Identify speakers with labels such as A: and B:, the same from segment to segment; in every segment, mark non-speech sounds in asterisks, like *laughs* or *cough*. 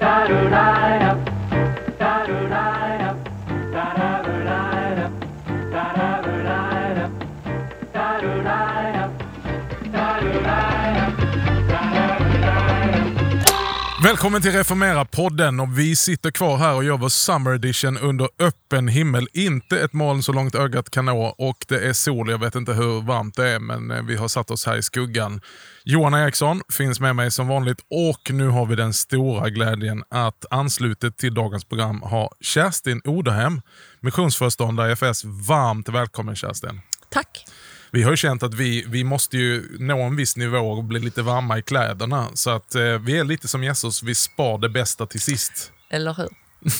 A: da do da Välkommen till Reformera-podden och vi sitter kvar här och gör vår Summer Edition under öppen himmel. Inte ett moln så långt ögat kan nå och det är sol. Jag vet inte hur varmt det är men eh, vi har satt oss här i skuggan. Johan Eriksson finns med mig som vanligt och nu har vi den stora glädjen att anslutet till dagens program ha Kerstin Odehem, missionsföreståndare i FS. Varmt välkommen Kerstin.
B: Tack.
A: Vi har ju känt att vi, vi måste ju nå en viss nivå och bli lite varma i kläderna. Så att eh, vi är lite som Jesus, vi spar det bästa till sist.
B: Eller hur? *laughs*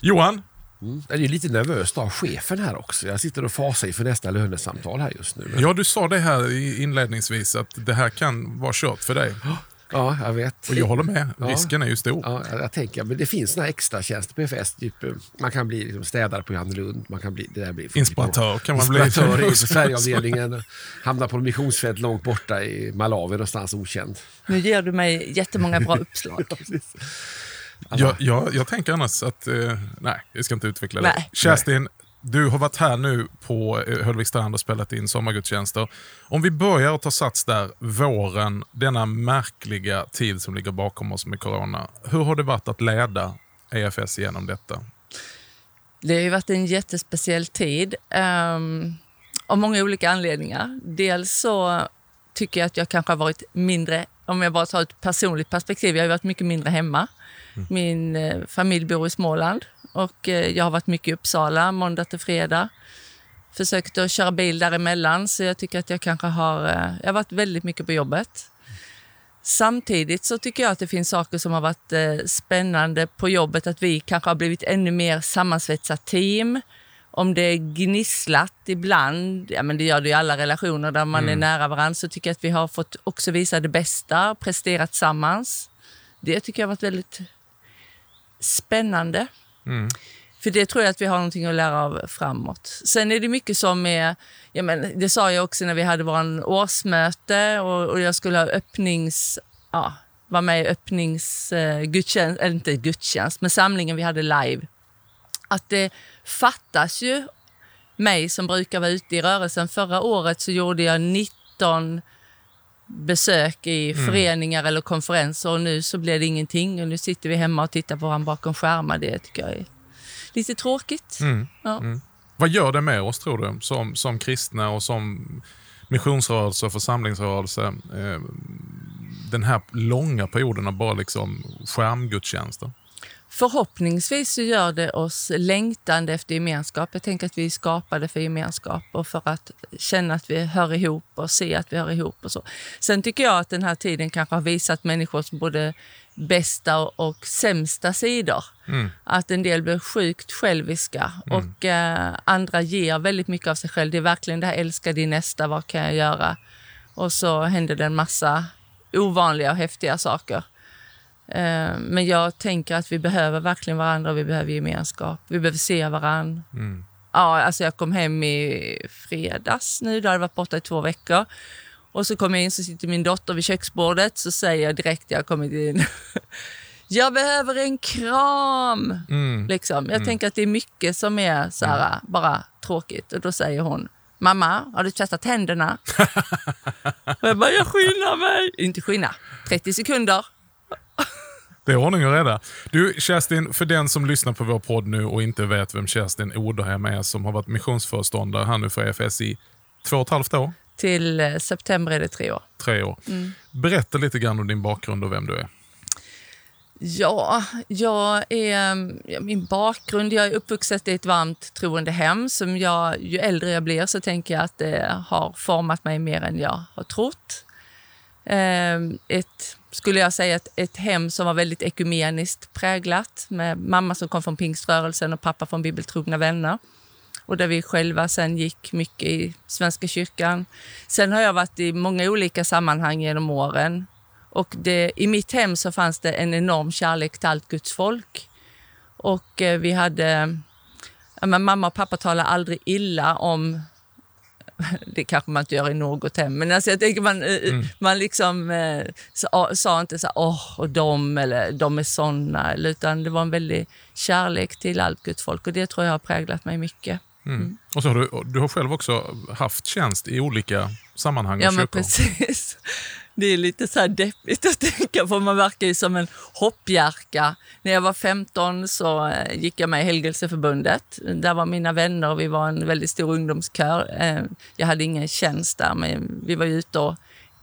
A: Johan?
C: Mm. Det är lite nervöst att ha chefen här också. Jag sitter och fasar inför nästa lönesamtal här just nu.
A: Ja, du sa det här inledningsvis att det här kan vara kört för dig. *gasps*
C: Ja, jag vet.
A: Och jag håller med.
C: Ja.
A: Risken är ju stor.
C: Ja, jag, jag tänker, men det finns såna extra tjänster på FS. Typ, eh, man kan bli liksom städare på Johannelund. Man kan bli, det där blir,
A: Inspiratör kan man bli.
C: Inspiratör i *laughs* Sverigeavdelningen. Hamna på en missionsfält långt borta i Malawi någonstans okänd.
B: Nu ger du mig jättemånga bra uppslag. *laughs*
A: Jag, jag, jag tänker annars att, eh, nej, vi ska inte utveckla det.
B: Nej.
A: Kerstin, du har varit här nu på eh, Höllvik strand och spelat in sommargudstjänster. Om vi börjar att ta sats där, våren, denna märkliga tid som ligger bakom oss med corona. Hur har det varit att leda EFS genom detta?
B: Det har ju varit en jättespeciell tid um, av många olika anledningar. Dels så tycker jag att jag kanske har varit mindre, om jag bara tar ett personligt perspektiv, jag har varit mycket mindre hemma. Min eh, familj bor i Småland och eh, jag har varit mycket i Uppsala måndag till fredag. Försökt att köra bil däremellan så jag tycker att jag kanske har, eh, jag har varit väldigt mycket på jobbet. Samtidigt så tycker jag att det finns saker som har varit eh, spännande på jobbet, att vi kanske har blivit ännu mer sammansvetsat team. Om det gnisslat ibland, ja men det gör det i alla relationer där man är nära varandra, så tycker jag att vi har fått också visa det bästa, presterat tillsammans. Det tycker jag har varit väldigt spännande. Mm. För det tror jag att vi har någonting att lära av framåt. Sen är det mycket som är, ja men det sa jag också när vi hade vår årsmöte och, och jag skulle ha öppnings, ja, vara med i öppningsgudstjänst, eller inte gudstjänst, men samlingen vi hade live. Att det fattas ju mig som brukar vara ute i rörelsen. Förra året så gjorde jag 19 besök i föreningar eller konferenser och nu så blir det ingenting. Och nu sitter vi hemma och tittar på varandra bakom skärmar. Det tycker jag är lite tråkigt. Ja.
A: Vad gör det med oss tror du, som, som kristna och som missionsrörelse och församlingsrörelse? Eh, den här långa perioden av bara liksom skärmgudstjänster.
B: Förhoppningsvis så gör det oss längtande efter gemenskap. Jag tänker att vi är skapade för gemenskap och för att känna att vi hör ihop och se att vi hör ihop och så. Sen tycker jag att den här tiden kanske har visat människors både bästa och, sämsta sidor. Att en del blir sjukt själviska och eh, andra ger väldigt mycket av sig själv. Det är verkligen det här älska din nästa, vad kan jag göra? Och så händer det en massa ovanliga och häftiga saker. Eh, Men jag tänker att vi behöver verkligen varandra och vi behöver gemenskap. Vi behöver se varandra. Ja, alltså jag kom hem i fredags nu, då hade jag varit borta i två veckor. Och så kom jag in så sitter min dotter vid köksbordet så säger jag direkt när jag kommit in *laughs* Jag behöver en kram! Liksom. Jag tänker att det är mycket som är så här, bara tråkigt. Och då säger hon Mamma, har du tvättat händerna? *laughs* och jag bara, jag skyndar mig. Inte skynda, 30 sekunder.
A: Det är ordning och reda. Du, Kerstin, för den som lyssnar på vår podd nu och inte vet vem Kerstin Oderhem är, som har varit missionsföreståndare här nu för EFS i två och ett halvt år,
B: Till eh, september är det tre år.
A: tre år. Berätta lite grann om din bakgrund och vem du är.
B: Ja, jag är, ja, min bakgrund, jag är uppvuxen i ett varmt troende hem. Som jag, ju äldre jag blir så tänker jag att det har format mig mer än jag har trott. Eh, Ett, skulle jag säga, ett, ett hem som var väldigt ekumeniskt präglat med mamma som kom från pingströrelsen och pappa från bibeltrogna vänner. Och där vi själva sen gick mycket i Svenska kyrkan. Sen har jag varit i många olika sammanhang genom åren. Och det, i mitt hem så fanns det en enorm kärlek till allt Guds folk. Och eh, vi hade... Ja, men mamma och pappa talade aldrig illa om *laughs* det kanske man inte gör i något hem, men alltså jag tänker man, eh,
A: Mm.
B: man liksom eh, sa, sa inte så åh, och de, eller de är såna, utan det var en väldig kärlek till allt Guds folk och det tror jag har präglat mig mycket.
A: Mm. Och så har du, du har själv också haft tjänst i olika sammanhang
B: Ja,
A: och
B: men
A: kyrkor.
B: precis. Det är lite så här deppigt att *laughs* tänka på. Man verkar ju som en hoppjerka. När jag var 15 så eh, gick jag med i Helgelseförbundet. Där var mina vänner och vi var en väldigt stor ungdomskör. Eh, Jag hade ingen tjänst där, men vi var ute och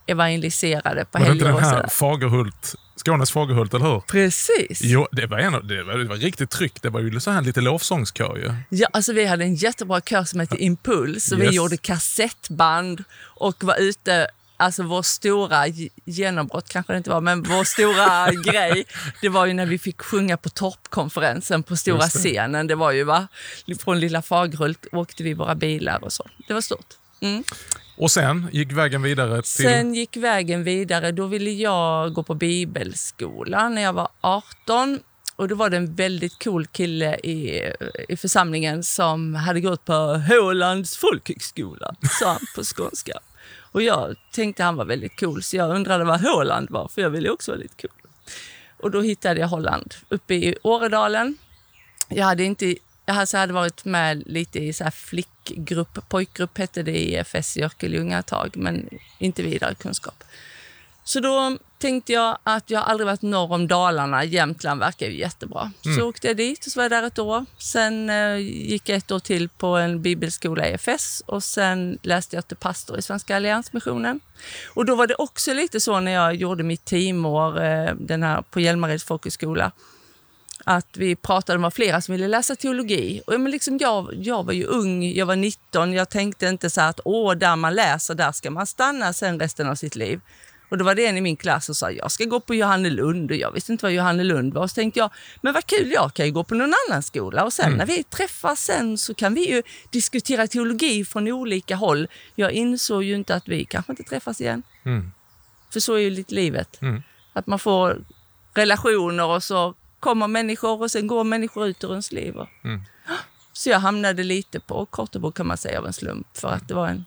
B: evangeliserade på
A: Var det inte
B: helger
A: den här. Fagerhult, Skånes Fagerhult, eller hur?
B: Precis.
A: Jo, det var, en, det var, det var riktigt tryck. Det var ju så här lite lovsångskör ju.
B: Ja, alltså vi hade en jättebra kör som hette Impuls och
A: Yes.
B: vi gjorde kassettband och var ute Alltså vår stora ge- genombrott kanske det inte var, men vår stora *laughs* grej, det var ju när vi fick sjunga på toppkonferensen på stora
A: det.
B: scenen. Det var ju va, från lilla Fagerhult åkte vi våra bilar och så. Det var stort. Mm.
A: Och sen gick vägen vidare till...
B: Sen gick vägen vidare. Då ville jag gå på bibelskola när jag var 18. Och då var det en väldigt cool kille i, i församlingen som hade gått på Hålands folkhögskola, sa han på skånska. Och jag tänkte han var väldigt cool, så jag undrade vad Håland var, för jag ville också vara lite cool. Och då hittade jag Holland uppe i Åredalen. Jag hade inte jag hade- varit med lite i så här flickgrupp, pojkgrupp hette det i FS i Örkelljunga ett tag, men inte vidare kunskap. Så då tänkte jag att jag aldrig varit norr om Dalarna. Jämtland verkar ju jättebra. Så åkte jag dit och så var jag där ett år. Sen eh, gick jag ett år till på en bibelskola i EFS och sen läste jag till pastor i Svenska Alliansmissionen. Och då var det också lite så när jag gjorde mitt teamår eh, den här på Hjälmareds folkhögskola att vi pratade om flera som ville läsa teologi. Och men liksom jag, jag var ju ung, jag var 19, jag tänkte inte så att åh, där man läser, där ska man stanna sen resten av sitt liv. Och då var det en i min klass som sa, jag ska gå på Johannelund och jag visste inte vad Johannelund var. Och så tänkte jag, men vad kul, jag kan ju gå på någon annan skola. Och sen när vi träffas sen så kan vi ju diskutera teologi från olika håll. Jag insåg ju inte att vi kanske inte träffas igen.
A: Mm.
B: För så är ju lite livet.
A: Mm.
B: Att man får relationer och så kommer människor och sen går människor ut ur ens liv.
A: Mm. *gasps*
B: Så jag hamnade lite på Kortebo kan man säga av en slump för att det var en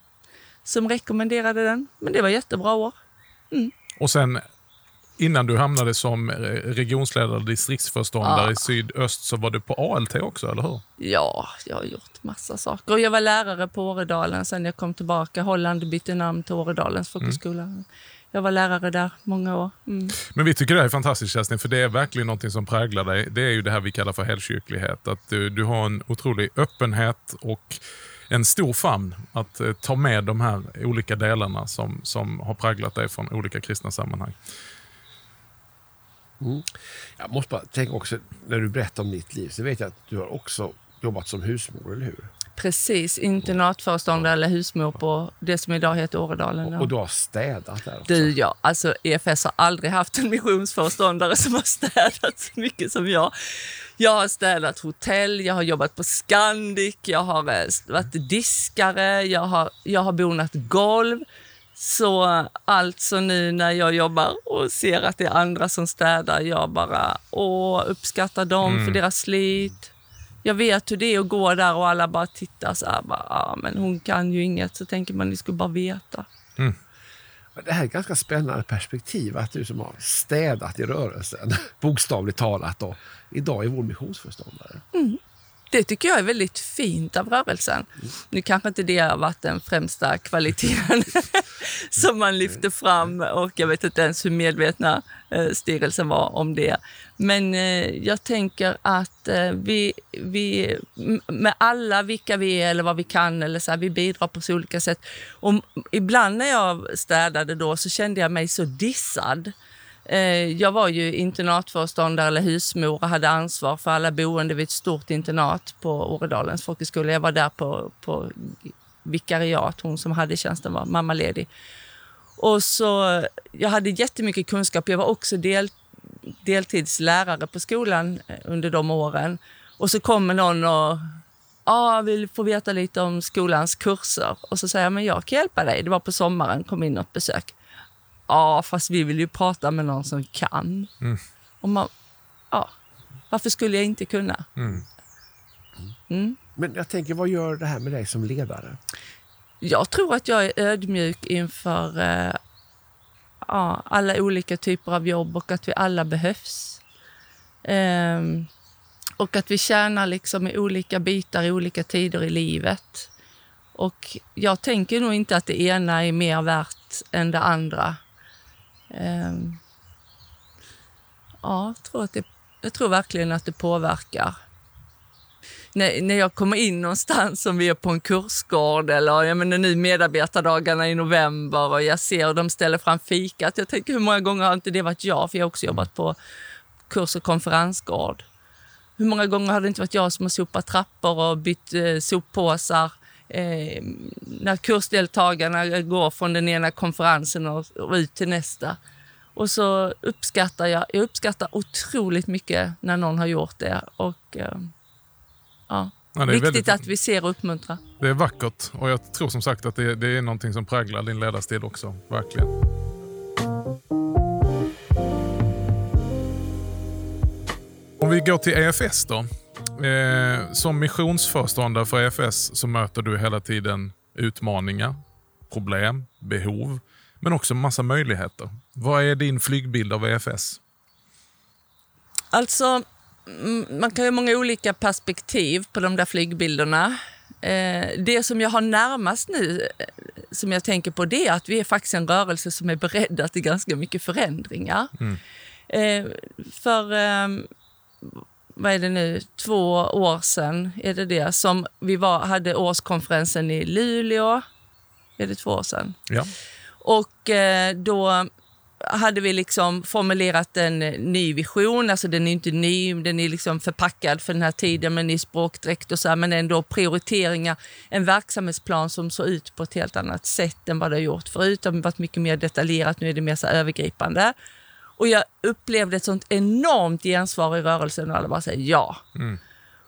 B: som rekommenderade den. Men det var jättebra år.
A: Och sen innan du hamnade som eh, regionsledare och distriktsföreståndare
B: Ja.
A: i sydöst så var du på ALT också, eller hur?
B: Ja, jag har gjort massa saker. Och jag var lärare på Åredalen sen jag kom tillbaka. Holland bytte namn till Åredalens folkhögskola. Jag var lärare där många år. Mm.
A: Men vi tycker det är fantastiskt Kerstin, för det är verkligen något som präglar dig. Det är ju det här vi kallar för helgkyrklighet. Att du, du har en otrolig öppenhet och en stor famn att eh, ta med de här olika delarna som, som har präglat dig från olika kristna sammanhang. Mm.
C: Jag måste bara tänka också, när du berättar om ditt liv, så vet jag att du har också jobbat som husmor, eller hur?
B: Precis, internatföreståndare eller husmor på det som idag heter Åredalen. ja.
C: Och du har städat där också.
B: Du, ja. Alltså, EFS har aldrig haft en missionsföreståndare som har städat så mycket som jag. Jag har städat hotell, jag har jobbat på Scandic, jag har eh, varit diskare, jag har, jag har bonat golv. Så alltså nu när jag jobbar och ser att det är andra som städar, jag bara åh, uppskattar dem för deras slit. Jag vet hur det är att gå där och alla bara tittar så här, bara, ah, men hon kan ju inget, så tänker man ni skulle bara veta.
C: Det här är ett ganska spännande perspektiv, att du som har städat i rörelsen, *laughs* bokstavligt talat, då, idag är vår missionsföreståndare.
B: Det tycker jag är väldigt fint av rörelsen. Nu kanske inte det har varit den främsta kvaliteten *laughs* som man lyfte fram och jag vet inte ens hur medvetna eh, styrelsen var om det. Men eh, jag tänker att eh, vi, vi med alla vilka vi är eller vad vi kan, eller så här, vi bidrar på så olika sätt. Och ibland när jag städade då så kände jag mig så dissad. Eh, Jag var ju internatföreståndare eller husmor och hade ansvar för alla boende vid ett stort internat på Åredalens folkhögskola. Jag var där på, på vikariat, hon som hade tjänsten var mammaledig. Och så, jag hade jättemycket kunskap. Jag var också del, deltidslärare på skolan eh, under de åren. Och så kommer någon och ah, vill få veta lite om skolans kurser. Och så säger jag, men jag kan hjälpa dig. Det var på sommaren, kom in något besök. Ja, fast vi vill ju prata med någon som kan. Och man, ja, varför skulle jag inte kunna?
C: Men jag tänker, vad gör det här med dig som ledare?
B: Jag tror att jag är ödmjuk inför eh, ja, alla olika typer av jobb och att vi alla behövs. Ehm, och att vi tjänar liksom i olika bitar i olika tider i livet. Och jag tänker nog inte att det ena är mer värt än det andra. Ehm, ja, jag tror, att det, jag tror verkligen att det påverkar. När, när jag kommer in någonstans, om vi är på en kursgård eller jag menar nu medarbetardagarna i november och jag ser och de ställer fram fikat. Jag tänker hur många gånger har inte det varit jag? För jag har också jobbat på kurs och konferensgård. Hur många gånger har det inte varit jag som har sopat trappor och bytt eh, soppåsar? Eh, när kursdeltagarna går från den ena konferensen och, och ut till nästa. Och så uppskattar jag, jag uppskattar otroligt mycket när någon har gjort det. Och, eh, ja.
A: Ja, det är
B: Viktigt
A: väldigt-
B: att vi ser och uppmuntrar.
A: Det är vackert och jag tror som sagt att det, det är någonting som präglar din ledarstil också. Verkligen. Om vi går till EFS då. Eh, som missionsföreståndare för EFS så möter du hela tiden utmaningar, problem, behov, men också massa möjligheter. Vad är din flygbild av EFS?
B: Alltså, mm, man kan ju ha många olika perspektiv på de där flygbilderna. Eh, det som jag har närmast nu, eh, som jag tänker på, det är att vi är faktiskt en rörelse som är beredda till ganska mycket förändringar. Eh, för, eh, vad är det nu, två år sedan är det det, som vi var, hade årskonferensen i Luleå. Är det två år sedan?
A: Ja.
B: Och eh, då hade vi liksom formulerat en ny vision. Alltså den är inte ny, den är liksom förpackad för den här tiden med ny språkdräkt och så här, men ändå prioriteringar. En verksamhetsplan som såg ut på ett helt annat sätt än vad det har gjort förut. Det har varit mycket mer detaljerat, nu är det mer så övergripande. Och jag upplevde ett sånt enormt gensvar i rörelsen och alla bara säger ja.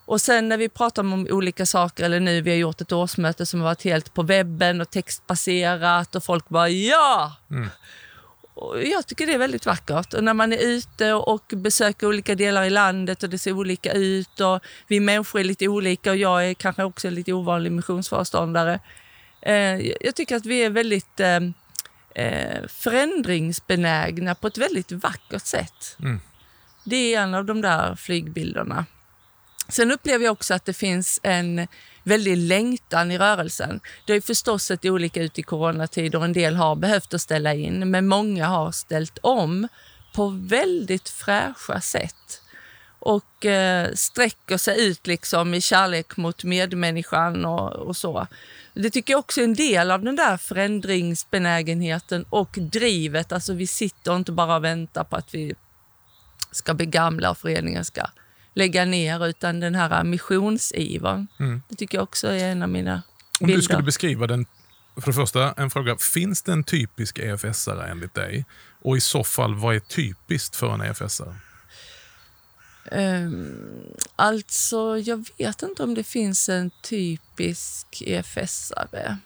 B: Och sen när vi pratar om olika saker, eller nu vi har gjort ett årsmöte som har varit helt på webben och textbaserat och folk bara ja! *laughs* Och jag tycker det är väldigt vackert. Och när man är ute och besöker olika delar i landet och det ser olika ut och vi människor är lite olika och jag är kanske också lite ovanlig missionsföreståndare. Eh, jag tycker att vi är väldigt eh, eh, förändringsbenägna på ett väldigt vackert sätt. Det är en av de där flygbilderna. Sen upplever jag också att det finns en väldig längtan i rörelsen. Det har ju förstås sett olika ut i coronatider. En del har behövt att ställa in, men många har ställt om på väldigt fräscha sätt och eh, sträcker sig ut liksom i kärlek mot medmänniskan och, och så. Det tycker jag också är en del av den där förändringsbenägenheten och drivet. Alltså vi sitter inte bara och väntar på att vi ska bli gamla och föreningen ska lägga ner, utan den här missionsivern. Det tycker jag också är en av mina
A: Mm. Om
B: bilder.
A: du skulle beskriva den, för det första en fråga, finns det en typisk EFS-are enligt dig? Och i så fall, vad är typiskt för en EFS-are?
B: Ehm, alltså, jag vet inte om det finns en typisk EFS-are.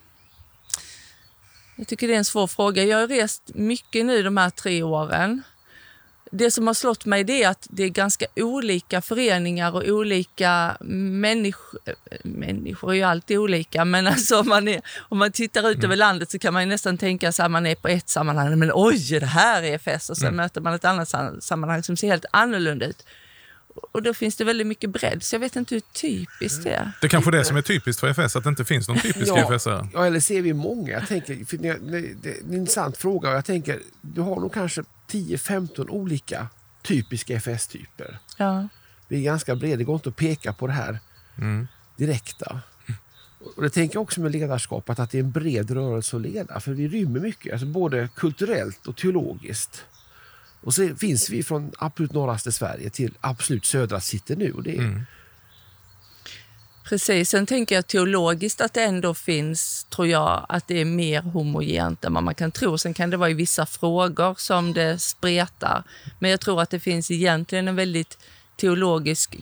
B: Jag tycker det är en svår fråga. Jag har rest mycket nu de här tre åren. Det som har slått mig det är att det är ganska olika föreningar och olika människor. Människor är ju alltid olika, men alltså om man, är, om man tittar ut över landet så kan man nästan tänka sig att man är på ett sammanhang. Men oj, det här är EFS och sen möter man ett annat sam- sammanhang som ser helt annorlunda ut. Och då finns det väldigt mycket bredd, så jag vet inte hur typiskt det är.
A: Det är kanske det som är typiskt för EFS, att det inte finns någon typisk
C: Ja,
A: EFS-are.
C: ja, eller ser vi många? Jag tänker, för det, det, det är en intressant fråga. och Jag tänker, du har nog kanske 10-15 olika typiska FS-typer.
B: Ja.
C: Vi är ganska breda, det går inte att peka på det här direkta. Och det tänker jag också med ledarskapet, att det är en bred rörelse att leda. För vi rymmer mycket, alltså både kulturellt och teologiskt. Och så finns vi från absolut norraste Sverige till absolut södra sitter nu. Och det är,
B: Precis. Sen tänker jag teologiskt att det ändå finns, tror jag, att det är mer homogent än vad man kan tro. Sen kan det vara i vissa frågor som det spretar. Men jag tror att det finns egentligen en väldigt teologisk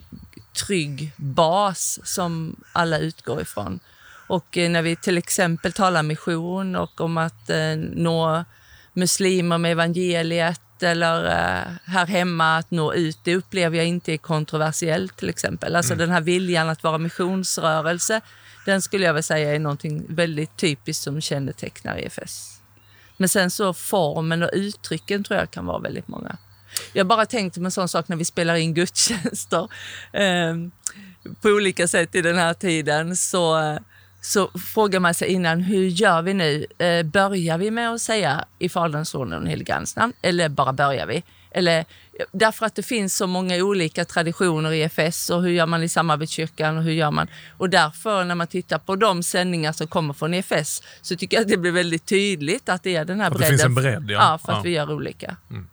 B: trygg bas som alla utgår ifrån. Och eh, när vi till exempel talar mission och om att eh, nå muslimer med evangeliet eller eh, här hemma att nå ut, det upplever jag inte är kontroversiellt till exempel. Alltså den här viljan att vara missionsrörelse, Den skulle jag väl säga är någonting väldigt typiskt som kännetecknar EFS. Men sen så formen och uttrycken tror jag kan vara väldigt många. Jag bara tänkte med en sån sak när vi spelar in gudstjänster eh, på olika sätt i den här tiden. Så, så frågar man sig innan, hur gör vi nu? Eh, börjar vi med att säga i Faderns, Sonens och Helige Andes namn? Eller bara börjar vi? Eller, därför att det finns så många olika traditioner i EFS och hur gör man i samarbetskyrkan och hur gör man? Och därför när man tittar på de sändningar som kommer från EFS så tycker jag att det blir väldigt tydligt att det är den här
A: att
B: bredden.
A: Det finns en bredd, ja.
B: ja för att ja. vi gör olika. Mm.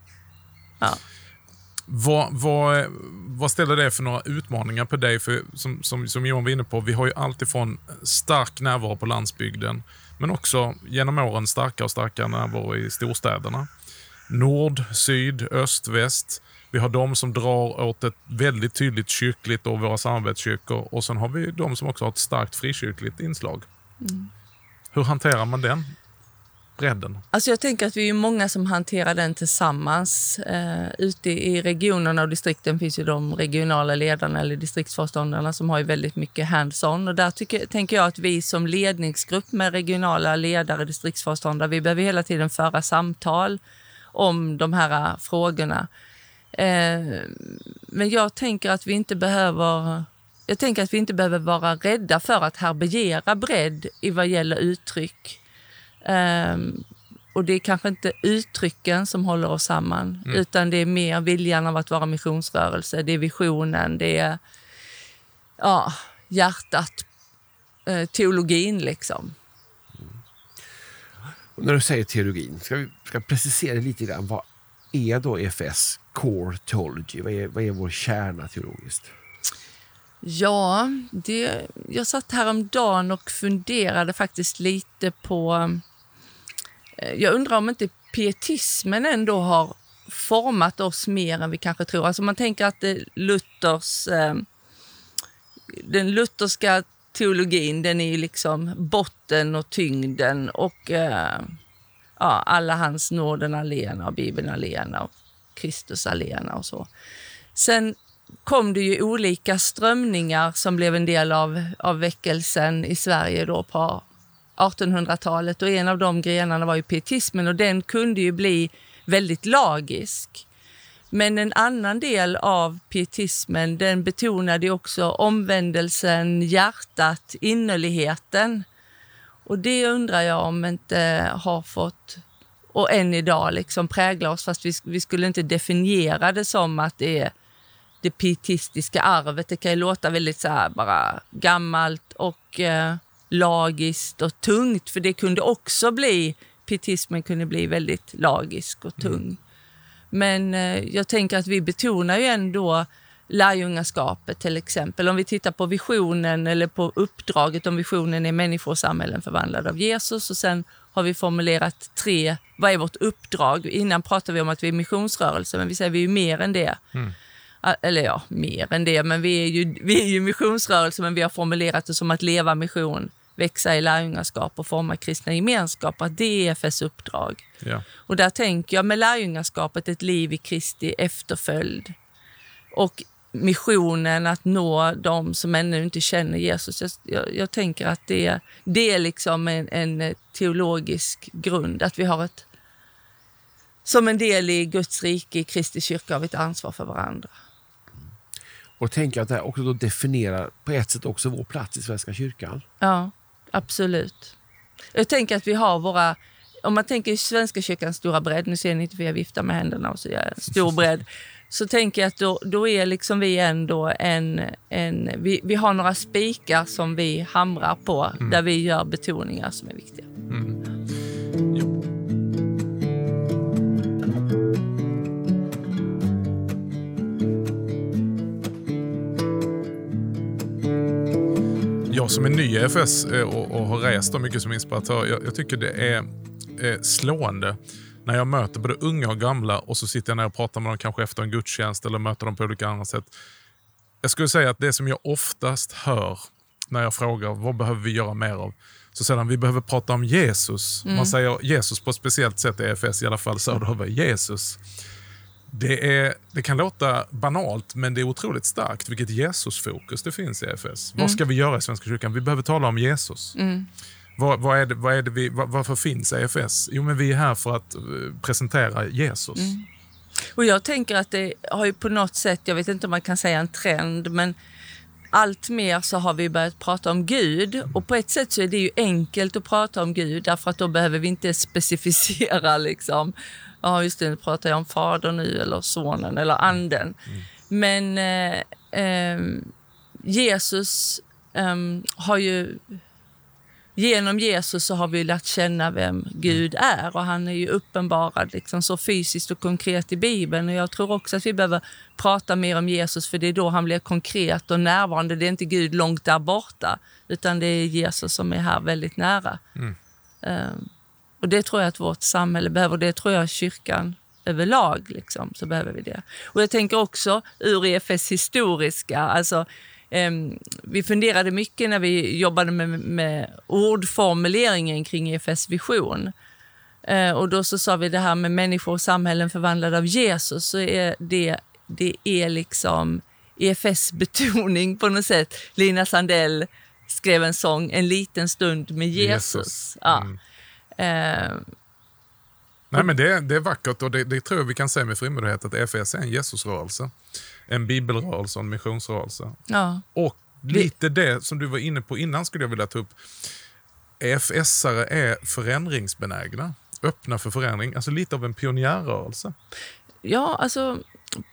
A: Ja. Vad, vad, vad ställer det för några utmaningar på dig? För som, som, som Johan var inne på, vi har ju alltifrån stark närvaro på landsbygden, men också genom åren starkare och starkare närvaro i storstäderna. Nord, syd, öst, väst. Vi har de som drar åt ett väldigt tydligt kyrkligt och våra samarbetskyrkor och sen har vi de som också har ett starkt frikyrkligt inslag. Mm. Hur hanterar man den bredden?
B: Alltså jag tänker att vi är många som hanterar den tillsammans. Uh, ute i regionerna och distrikten finns ju de regionala ledarna eller distriktsföreståndarna som har ju väldigt mycket hands-on. Och där tycker, tänker jag att vi som ledningsgrupp med regionala ledare, och distriktsföreståndare, vi behöver hela tiden föra samtal om de här frågorna. Uh, men jag tänker att vi inte behöver jag tänker att vi inte behöver vara rädda för att härbärgera bredd i vad gäller uttryck. Um, och det är kanske inte uttrycken som håller oss samman, mm. utan det är mer viljan av att vara missionsrörelse. Det är visionen, det är ja, hjärtat, eh, teologin liksom. Mm.
C: när du säger teologin, ska vi ska precisera lite grann. Vad är då EFS Core Theology? Vad är, vad är vår kärna teologiskt?
B: Ja, det, jag satt häromdagen och funderade faktiskt lite på Eh, jag undrar om inte pietismen ändå har format oss mer än vi kanske tror. Alltså man tänker att det Luthers, eh, den lutherska teologin, den är liksom botten och tyngden och eh, ja, alla hans nåden alena och Bibeln alena och Kristus alena och så. Sen kom det ju olika strömningar som blev en del av, av väckelsen i Sverige då på 1800-talet och en av de grenarna var ju pietismen och den kunde ju bli väldigt lagisk. Men en annan del av pietismen den betonade också omvändelsen, hjärtat, innerligheten. Och det undrar jag om inte har fått, och än idag, liksom prägla oss. Fast vi, vi skulle inte definiera det som att det är det pietistiska arvet. Det kan ju låta väldigt så här bara gammalt och eh, lagiskt och tungt, för det kunde också bli, pietismen kunde bli väldigt lagisk och tung. Mm. Men eh, jag tänker att vi betonar ju ändå lärjungaskapet till exempel. Om vi tittar på visionen eller på uppdraget om visionen är människor och samhällen förvandlade av Jesus och sen har vi formulerat tre, vad är vårt uppdrag? Innan pratade vi om att vi är missionsrörelse, men vi säger vi är mer än det. Mm. Eller ja, mer än det, men vi är ju, vi är ju missionsrörelse, men vi har formulerat det som att leva mission växa i lärjungaskap och forma kristna gemenskaper, att det är EFS uppdrag.
A: Ja.
B: Och där tänker jag med lärjungaskapet ett liv i Kristi efterföljd. Och missionen att nå de som ännu inte känner Jesus. Jag, jag, jag tänker att det, det är liksom en, en, teologisk grund, att vi har ett som en del i Guds rike, i Kristi kyrka, har vi ett ansvar för varandra.
C: Och tänker att det också då definierar på ett sätt också vår plats i Svenska kyrkan.
B: Ja. Absolut. Jag tänker att vi har våra... Om man tänker Svenska kyrkans stora bredd, nu ser ni inte för jag viftar med händerna och så gör jag stor bredd. Så tänker jag att då, då är liksom vi ändå en... en vi, vi har några spikar som vi hamrar på, mm. där vi gör betoningar som är viktiga. Mm.
A: Jag som är ny i EFS eh, och, och har rest mycket som inspiratör, jag, jag tycker det är eh, slående när jag möter både unga och gamla och så sitter jag ner och pratar med dem kanske efter en gudstjänst eller möter dem på olika andra sätt. Jag skulle säga att det som jag oftast hör när jag frågar vad behöver vi göra mer av, så säger de vi behöver prata om Jesus. Mm. Man säger Jesus på ett speciellt sätt i EFS, i alla fall söderöver. Jesus. Det, är, det kan låta banalt, men det är otroligt starkt vilket Jesusfokus det finns i EFS. Vad ska vi göra i Svenska kyrkan? Vi behöver tala om Jesus. Vad, vad är det, vad är det vi, vad, varför finns EFS? Jo, men vi är här för att eh, presentera Jesus.
B: Och jag tänker att det har ju på något sätt, jag vet inte om man kan säga en trend, men allt mer så har vi börjat prata om Gud. Och på ett sätt så är det ju enkelt att prata om Gud därför att då behöver vi inte specificera liksom. Ja, just det, nu pratar jag om Fadern nu eller Sonen eller Anden. Men eh, eh, Jesus eh, har ju Genom Jesus så har vi lärt känna vem Gud är och han är ju uppenbarad liksom så fysiskt och konkret i Bibeln. Och jag tror också att vi behöver prata mer om Jesus för det är då han blir konkret och närvarande. Det är inte Gud långt där borta utan det är Jesus som är här väldigt nära. Um, och det tror jag att vårt samhälle behöver det tror jag kyrkan överlag liksom, så behöver vi det. Och jag tänker också ur EFS historiska, alltså Um, vi funderade mycket när vi jobbade med, med ordformuleringen kring EFS vision. Uh, och då så sa vi det här med människor och samhällen förvandlade av Jesus, så är det, det är liksom EFS betoning på något sätt. Lina Sandell skrev en sång, En liten stund med Jesus.
A: Jesus.
B: Ja.
A: Mm.
B: Uh,
A: Nej, men det, det är vackert och det, det tror jag vi kan säga med frimodighet att EFS är en Jesusrörelse. En bibelrörelse och en missionsrörelse.
B: ja.
A: Och lite det som du var inne på innan skulle jag vilja ta upp. EFS-are är förändringsbenägna, öppna för förändring. Alltså lite av en pionjärrörelse.
B: Ja, alltså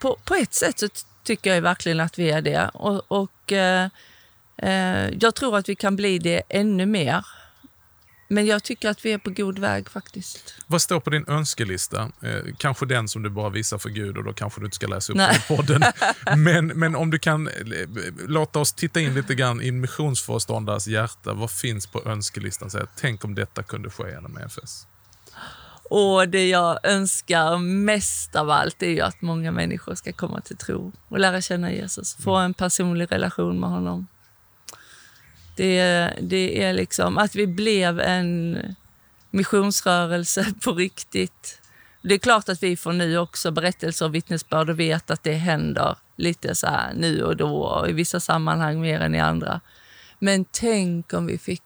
B: på, på ett sätt så tycker jag verkligen att vi är det. Och, och eh, eh, jag tror att vi kan bli det ännu mer. Men jag tycker att vi är på god väg faktiskt.
A: Vad står på din önskelista? Eh, kanske den som du bara visar för Gud och då kanske du inte ska läsa upp
B: Nej.
A: den i podden. *laughs* Men, men om du kan eh, låta oss titta in lite grann i missionsföreståndares hjärta. Vad finns på önskelistan? Säg, tänk om detta kunde ske genom EFS.
B: Och det jag önskar mest av allt är ju att många människor ska komma till tro och lära känna Jesus. Få en personlig relation med honom. Det, är- det är liksom att vi blev en missionsrörelse på riktigt. Det är klart att vi får nu också berättelser och vittnesbörd och vet att det händer lite så här nu och då och i vissa sammanhang mer än i andra. Men tänk om vi fick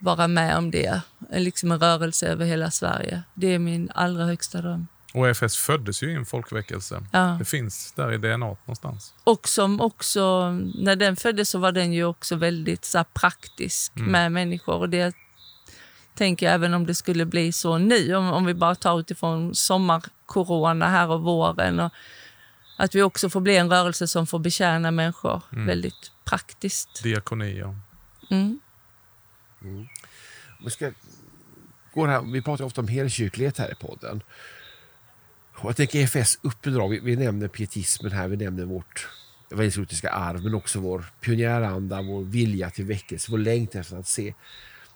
B: vara med om det. Liksom en rörelse över hela Sverige. Det är min allra högsta dröm.
A: Och EFS föddes ju i en folkväckelse.
B: Ja.
A: Det finns där i DNA någonstans.
B: Och som också, när den föddes så var den ju också väldigt så här, praktisk med människor. Och det tänker jag även om det skulle bli så nu, om, om vi bara tar utifrån sommarcorona här och våren. Och att vi också får bli en rörelse som får betjäna människor väldigt praktiskt.
A: Diakonier.
B: Mm.
C: Vi, ska gå det här, vi pratar ofta om helkyrklighet här i podden. Och jag tänker EFS uppdrag, vi, vi nämner pietismen här, vi nämner vårt evangelisk-lutherska arv, men också vår pionjäranda, vår vilja till väckelse, vår längtan efter att se.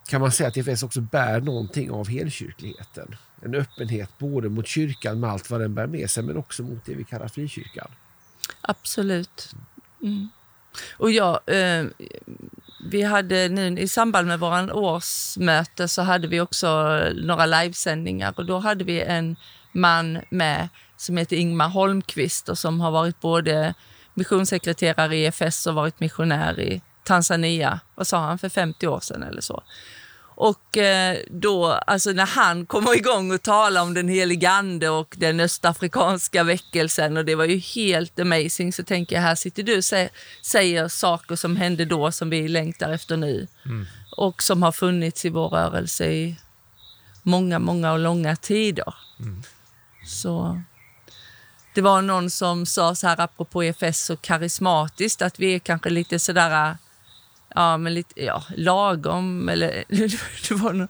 C: Kan man säga att EFS också bär någonting av helkyrkligheten? En öppenhet både mot kyrkan med allt vad den bär med sig, men också mot det vi kallar frikyrkan.
B: Absolut. Mm. Och jag, eh, vi hade nu i samband med våran årsmöte så hade vi också några livesändningar och då hade vi en man med som heter Ingmar Holmqvist och som har varit både missionssekreterare i EFS och varit missionär i Tanzania, vad sa han, för 50 år sedan eller så. Och eh, då, alltså när han kommer igång och talar om den helige ande och den östafrikanska väckelsen och det var ju helt amazing så tänker jag här sitter du och säger, säger saker som hände då som vi längtar efter nu. Och som har funnits i vår rörelse i många, många och långa tider. Så det var någon som sa så här apropå EFS så karismatiskt att vi är kanske lite sådär ja, men lite, ja, lagom eller *laughs* det var nog,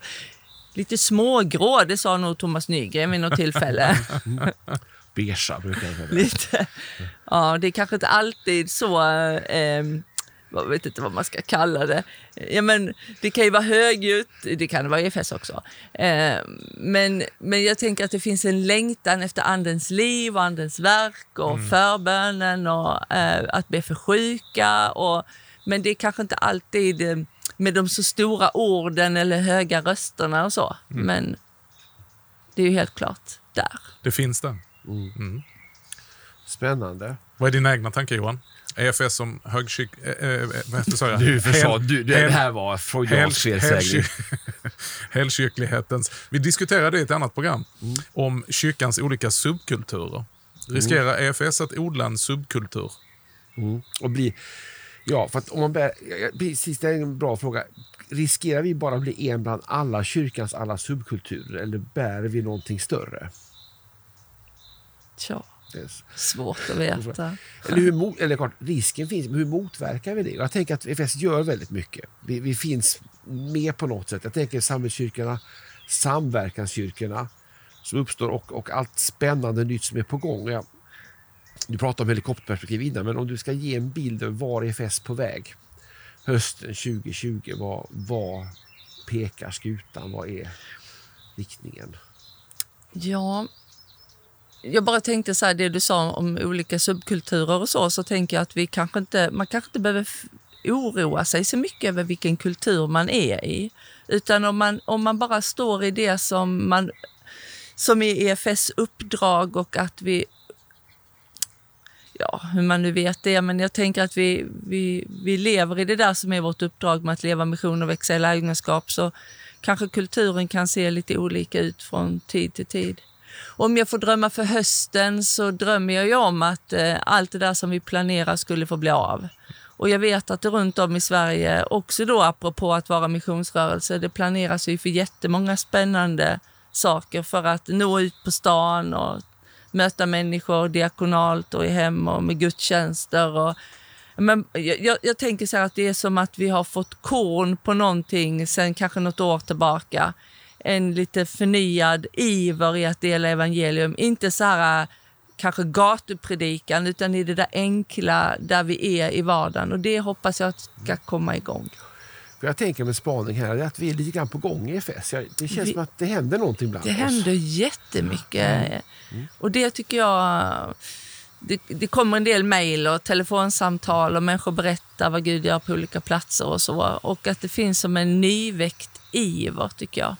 B: lite smågrå, det sa nog Thomas Nygren vid något tillfälle. *laughs*
C: Beiga brukar jag säga.
B: lite. Ja, det är kanske inte alltid så, eh, jag vet inte vad man ska kalla det. Ja, men det kan ju vara högljutt, det kan det vara i FS också. Eh, men, men jag tänker att det finns en längtan efter andens liv och andens verk och förbönen och eh, att be för sjuka. Och, men det är kanske inte alltid eh, med de så stora orden eller höga rösterna och så. Men det är ju helt klart där.
A: Det finns där.
C: Mm. Spännande.
A: Vad är dina egna tankar Johan? EFS som högkyck... Äh, äh, jag?
C: Du du, det här var freudiansk felsägning. *laughs*
A: Helkyrklighetens... Vi diskuterade i ett annat program
C: Mm.
A: om kyrkans olika subkulturer. Riskerar EFS att odla en subkultur?
C: Och bli, ja, för att om man bär, ja, ja, precis, det är en bra fråga. Riskerar vi bara bli en bland alla kyrkans alla subkulturer eller bär vi någonting större?
B: Tja,
C: Det är,
B: svårt att veta. *laughs*
C: eller, hur, eller klart, risken finns, men hur motverkar vi det? Jag tänker att EFS gör väldigt mycket. Vi, vi finns med på något sätt. Jag tänker samhällskyrkorna, samverkanskyrkorna som uppstår och, och allt spännande nytt som är på gång. Jag, du pratade om helikopterperspektiv innan, men om du ska ge en bild av var EFS på väg hösten 2020, vad, vad pekar skutan? Vad är riktningen?
B: Ja, jag bara tänkte så här, det du sa om olika subkulturer och så, så tänker jag att vi kanske inte, man kanske inte behöver oroa sig så mycket över vilken kultur man är i. Utan om man, om man bara står i det som, man, som är EFS uppdrag och att vi ja, hur man nu vet det, men jag tänker att vi, vi, vi lever i det där som är vårt uppdrag med att leva mission och växa i lärjungaskap, så kanske kulturen kan se lite olika ut från tid till tid. Om jag får drömma för hösten så drömmer jag ju om att eh, allt det där som vi planerar skulle få bli av. Och jag vet att det runt om i Sverige, också då apropå att vara missionsrörelse, det planeras ju för jättemånga spännande saker för att nå ut på stan och möta människor diakonalt och i hem och med gudstjänster. Och, men jag, jag, jag tänker så här att det är som att vi har fått korn på någonting sen kanske något år tillbaka. En lite förnyad iver i att dela evangelium. Inte så här kanske gatupredikan utan i det där enkla där vi är i vardagen. Och det hoppas jag ska komma igång.
C: För jag tänker med spaning här är att vi är lite grann på gång i. Jag- Det känns
B: Vi-
C: som att det händer någonting bland
B: Det
C: oss.
B: händer jättemycket. Och det tycker jag... Det, det kommer en del mejl och telefonsamtal och människor berättar vad Gud gör på olika platser och så. Och att det finns som en nyväckt iver, tycker jag.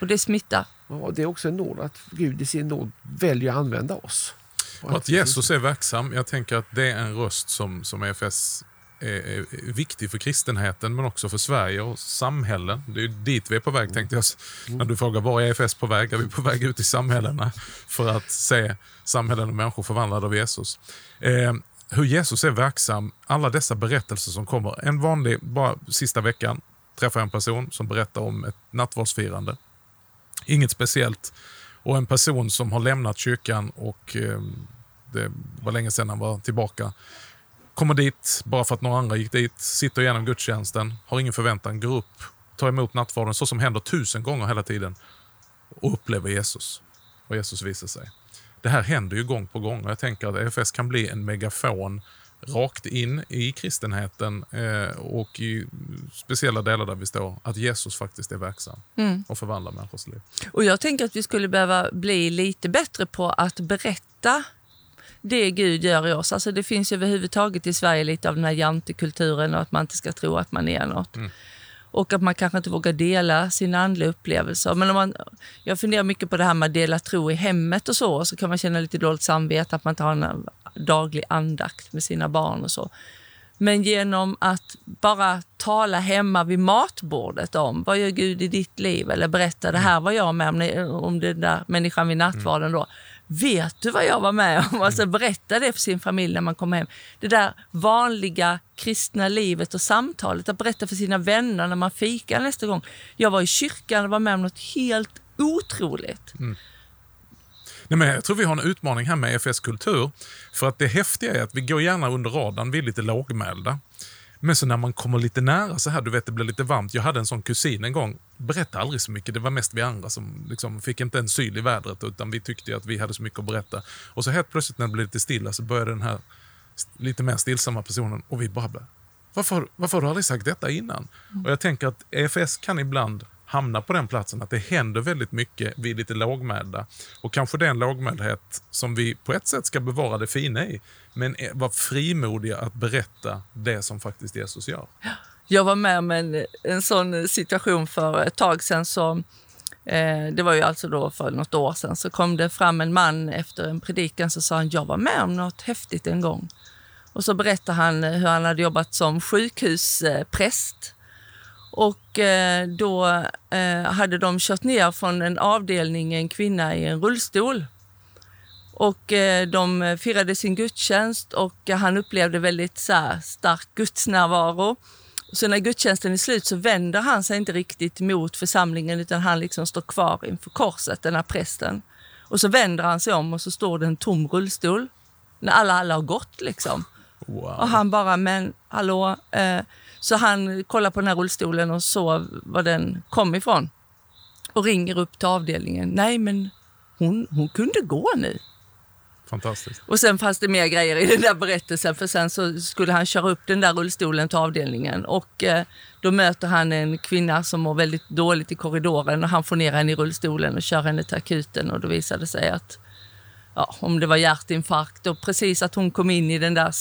B: Och det smittar.
C: Ja, det är också en nåd att Gud i sin nåd väljer att använda oss.
A: Och att Jesus är verksam. Jag tänker att det är en röst som, som EFS är, viktig för kristenheten men också för Sverige och samhällen. Det är dit vi är på väg tänkte jag. När du frågar var är EFS på väg? Är vi på väg ut i samhällena för att se samhällen och människor förvandlade av Jesus? Eh, hur Jesus är verksam, alla dessa berättelser som kommer. En vanlig, bara sista veckan, träffade jag en person som berättar om ett nattvardsfirande. Inget speciellt. Och en person som har lämnat kyrkan och eh, det var länge sedan han var tillbaka. Kommer dit bara för att några andra gick dit, sitter igenom gudstjänsten, har ingen förväntan, går upp, tar emot nattvarden så som händer tusen gånger hela tiden och upplever Jesus. Och Jesus visar sig. Det här händer ju gång på gång och jag tänker att EFS kan bli en megafon rakt in i kristenheten eh, och i speciella delar där vi står, att Jesus faktiskt är verksam och förvandlar människors liv.
B: Och jag tänker att vi skulle behöva bli lite bättre på att berätta det Gud gör i oss. Alltså det finns ju överhuvudtaget i Sverige lite av den här jantekulturen och att man inte ska tro att man är något. Och att man kanske inte vågar dela sina andliga upplevelser. Men om man, jag funderar mycket på det här med att dela tro i hemmet och så. Så kan man känna lite dåligt samvete att man inte har en daglig andakt med sina barn och så. Men genom att bara tala hemma vid matbordet om vad gör Gud i ditt liv? Eller berätta det här var jag med om, om den där människan vid nattvarden då. Vet du vad jag var med om? Alltså berätta det för sin familj när man kommer hem. Det där vanliga kristna livet och samtalet, att berätta för sina vänner när man fikar nästa gång. Jag var i kyrkan och var med om något helt otroligt.
A: Nej, men jag tror vi har en utmaning här med EFS kultur. För att det häftiga är att vi går gärna under radarn, vi är lite lågmälda. Men så när man kommer lite nära så här, du vet det blir lite varmt. Jag hade en sån kusin en gång, berättade aldrig så mycket. Det var mest vi andra som liksom fick inte en syl i vädret utan vi tyckte ju att vi hade så mycket att berätta. Och så helt plötsligt när det blev lite stilla så började den här lite mer stillsamma personen och vi bara, varför, varför har du aldrig sagt detta innan? Och jag tänker att EFS kan ibland hamna på den platsen att det händer väldigt mycket, vi är lite lågmälda. Och kanske det är en lågmäldhet som vi på ett sätt ska bevara det fina i, men vara frimodiga att berätta det som faktiskt Jesus gör.
B: Jag var med om en, en sån situation för ett tag sedan. Så, Eh, det var ju alltså då för något år sedan. Så kom det fram en man efter en predikan så sa han, jag var med om något häftigt en gång. Och så berättade han eh, hur han hade jobbat som sjukhuspräst. Och eh, då eh, hade de kört ner från en avdelning en kvinna i en rullstol. Och eh, de firade sin gudstjänst och han upplevde väldigt så här, stark gudsnärvaro. Så när gudstjänsten är slut så vänder han sig inte riktigt mot församlingen utan han liksom står kvar inför korset, den här prästen. Och så vänder han sig om och så står det en tom rullstol. När alla, alla har gått liksom.
A: Wow.
B: Och han bara, men hallå? Eh, så han kollar på den här rullstolen och så var den kom ifrån. Och ringer upp till avdelningen. Nej, men hon, hon kunde gå nu.
A: Fantastiskt.
B: Och sen fanns det mer grejer i den där berättelsen för sen så skulle han köra upp den där rullstolen till avdelningen och eh, då möter han en kvinna som mår väldigt dåligt i korridoren och han får ner henne i rullstolen och kör henne till akuten och då visade det sig att ja, om det var hjärtinfarkt och precis att hon kom in i den där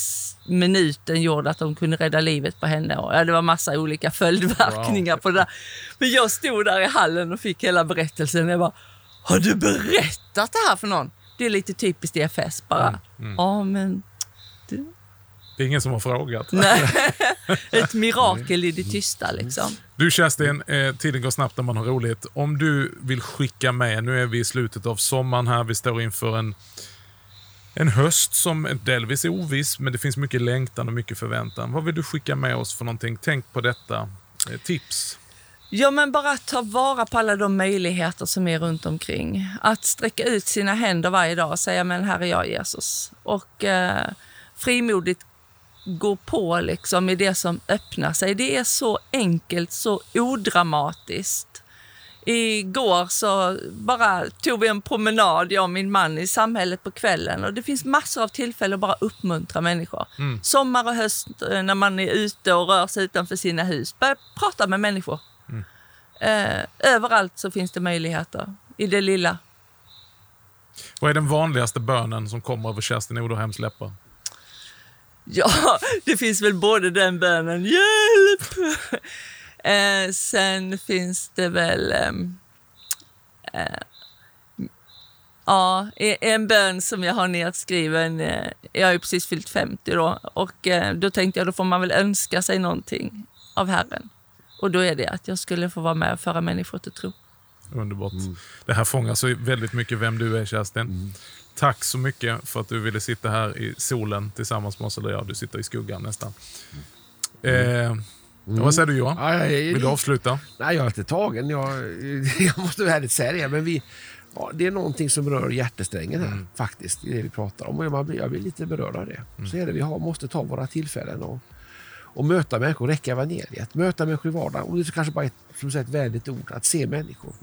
B: minuten gjorde att de kunde rädda livet på henne. Och, ja, det var massa olika följdverkningar wow. på det där. Men jag stod där i hallen och fick hela berättelsen. Jag bara, har du berättat det här för någon? Det är lite typiskt EFS bara. Mm. Mm. Ja, men...
A: Det... det är ingen som har frågat.
B: Nej. *laughs* *laughs* Ett mirakel i det tysta liksom.
A: Du Kerstin, eh, tiden går snabbt när man har roligt. Om du vill skicka med, nu är vi i slutet av sommaren här, vi står inför en, en höst som delvis är oviss, men det finns mycket längtan och mycket förväntan. Vad vill du skicka med oss för någonting? Tänk på detta. Eh, tips?
B: Ja, men bara ta vara på alla de möjligheter som är runt omkring. Att sträcka ut sina händer varje dag och säga, men här är jag Jesus. Och eh, frimodigt gå på liksom i det som öppnar sig. Det är så enkelt, så odramatiskt. Igår så bara tog vi en promenad, jag och min man, i samhället på kvällen. Och Det finns massor av tillfällen att bara uppmuntra människor. Mm. Sommar och höst eh, när man är ute och rör sig utanför sina hus. Börja prata med människor. Mm. Eh, överallt så finns det möjligheter, i det lilla.
A: Vad är den vanligaste bönen som kommer över Kerstin Oderhems läppar?
B: Ja, *laughs* det finns väl både den bönen, hjälp! *laughs* Eh, sen finns det väl... Ehm, eh, ja, e-, en bön som jag har nedskriven. Eh, jag har ju precis fyllt 50 då och eh, då tänkte jag då får man väl önska sig någonting av Herren. Och då är det att jag skulle få vara med och föra människor till tro.
A: Underbart. Mm. Det här fångar så väldigt mycket vem du är, Kerstin. Mm. Tack så mycket för att du ville sitta här i solen tillsammans med oss. Eller ja, du sitter i skuggan nästan. Mm. Eh, vad säger du Johan? Ja, jag, Vill du avsluta?
C: Nej, jag är lite tagen. Jag, *laughs* jag måste ärligt säga det. Men vi, ja, det är någonting som rör hjärtesträngen här mm. faktiskt. I det vi pratar om. Och jag, blir, jag blir lite berörd av det. Mm. Så är det. Vi har, måste ta våra tillfällen och, och möta människor, räcka evangeliet. Möta människor i vardagen. Och det är kanske bara ett, som sagt, ett vänligt ord. Att se människor.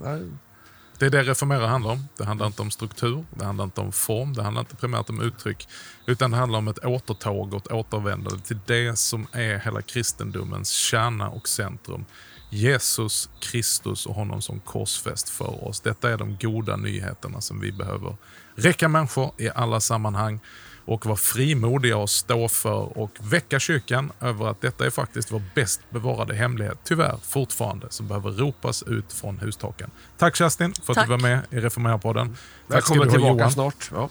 A: Det är det Reformera handlar om. Det handlar inte om struktur, det handlar inte om form, det handlar inte primärt om uttryck. Utan det handlar om ett återtåg och ett återvändande till det som är hela kristendomens kärna och centrum. Jesus Kristus och honom som korsfäst för oss. Detta är de goda nyheterna som vi behöver räcka människor i alla sammanhang och vara frimodiga och stå för och väcka kyrkan över att detta är faktiskt vår bäst bevarade hemlighet, tyvärr fortfarande, som behöver ropas ut från hustaken. Tack Kerstin för att Tack. du var med i Reformera-podden.
C: Välkommen tillbaka Johan. snart. Ja.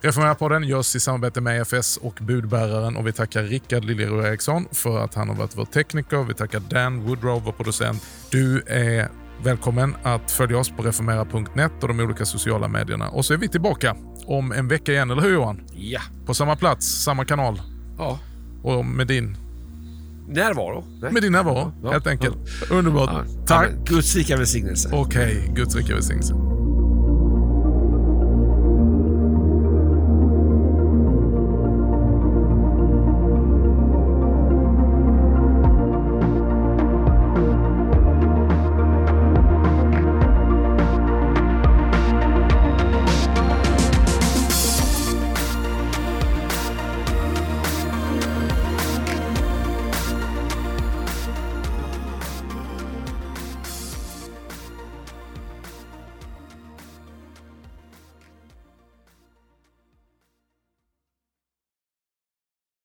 A: Reformera-podden görs i samarbete med EFS och budbäraren och vi tackar Rickard Liljeroth Eriksson för att han har varit vår tekniker. Vi tackar Dan Woodrow, vår producent. Du är välkommen att följa oss på reformera.net och de olika sociala medierna. Och så är vi tillbaka om en vecka igen, eller hur Johan?
C: Ja.
A: På samma plats, samma kanal.
C: Ja.
A: Och med din...
C: Närvaro.
A: Nej. Med din närvaro, ja. helt enkelt. Ja. Underbart. Ja. Tack.
C: Guds rika välsignelse.
A: Okej, okay. Guds rika välsignelse.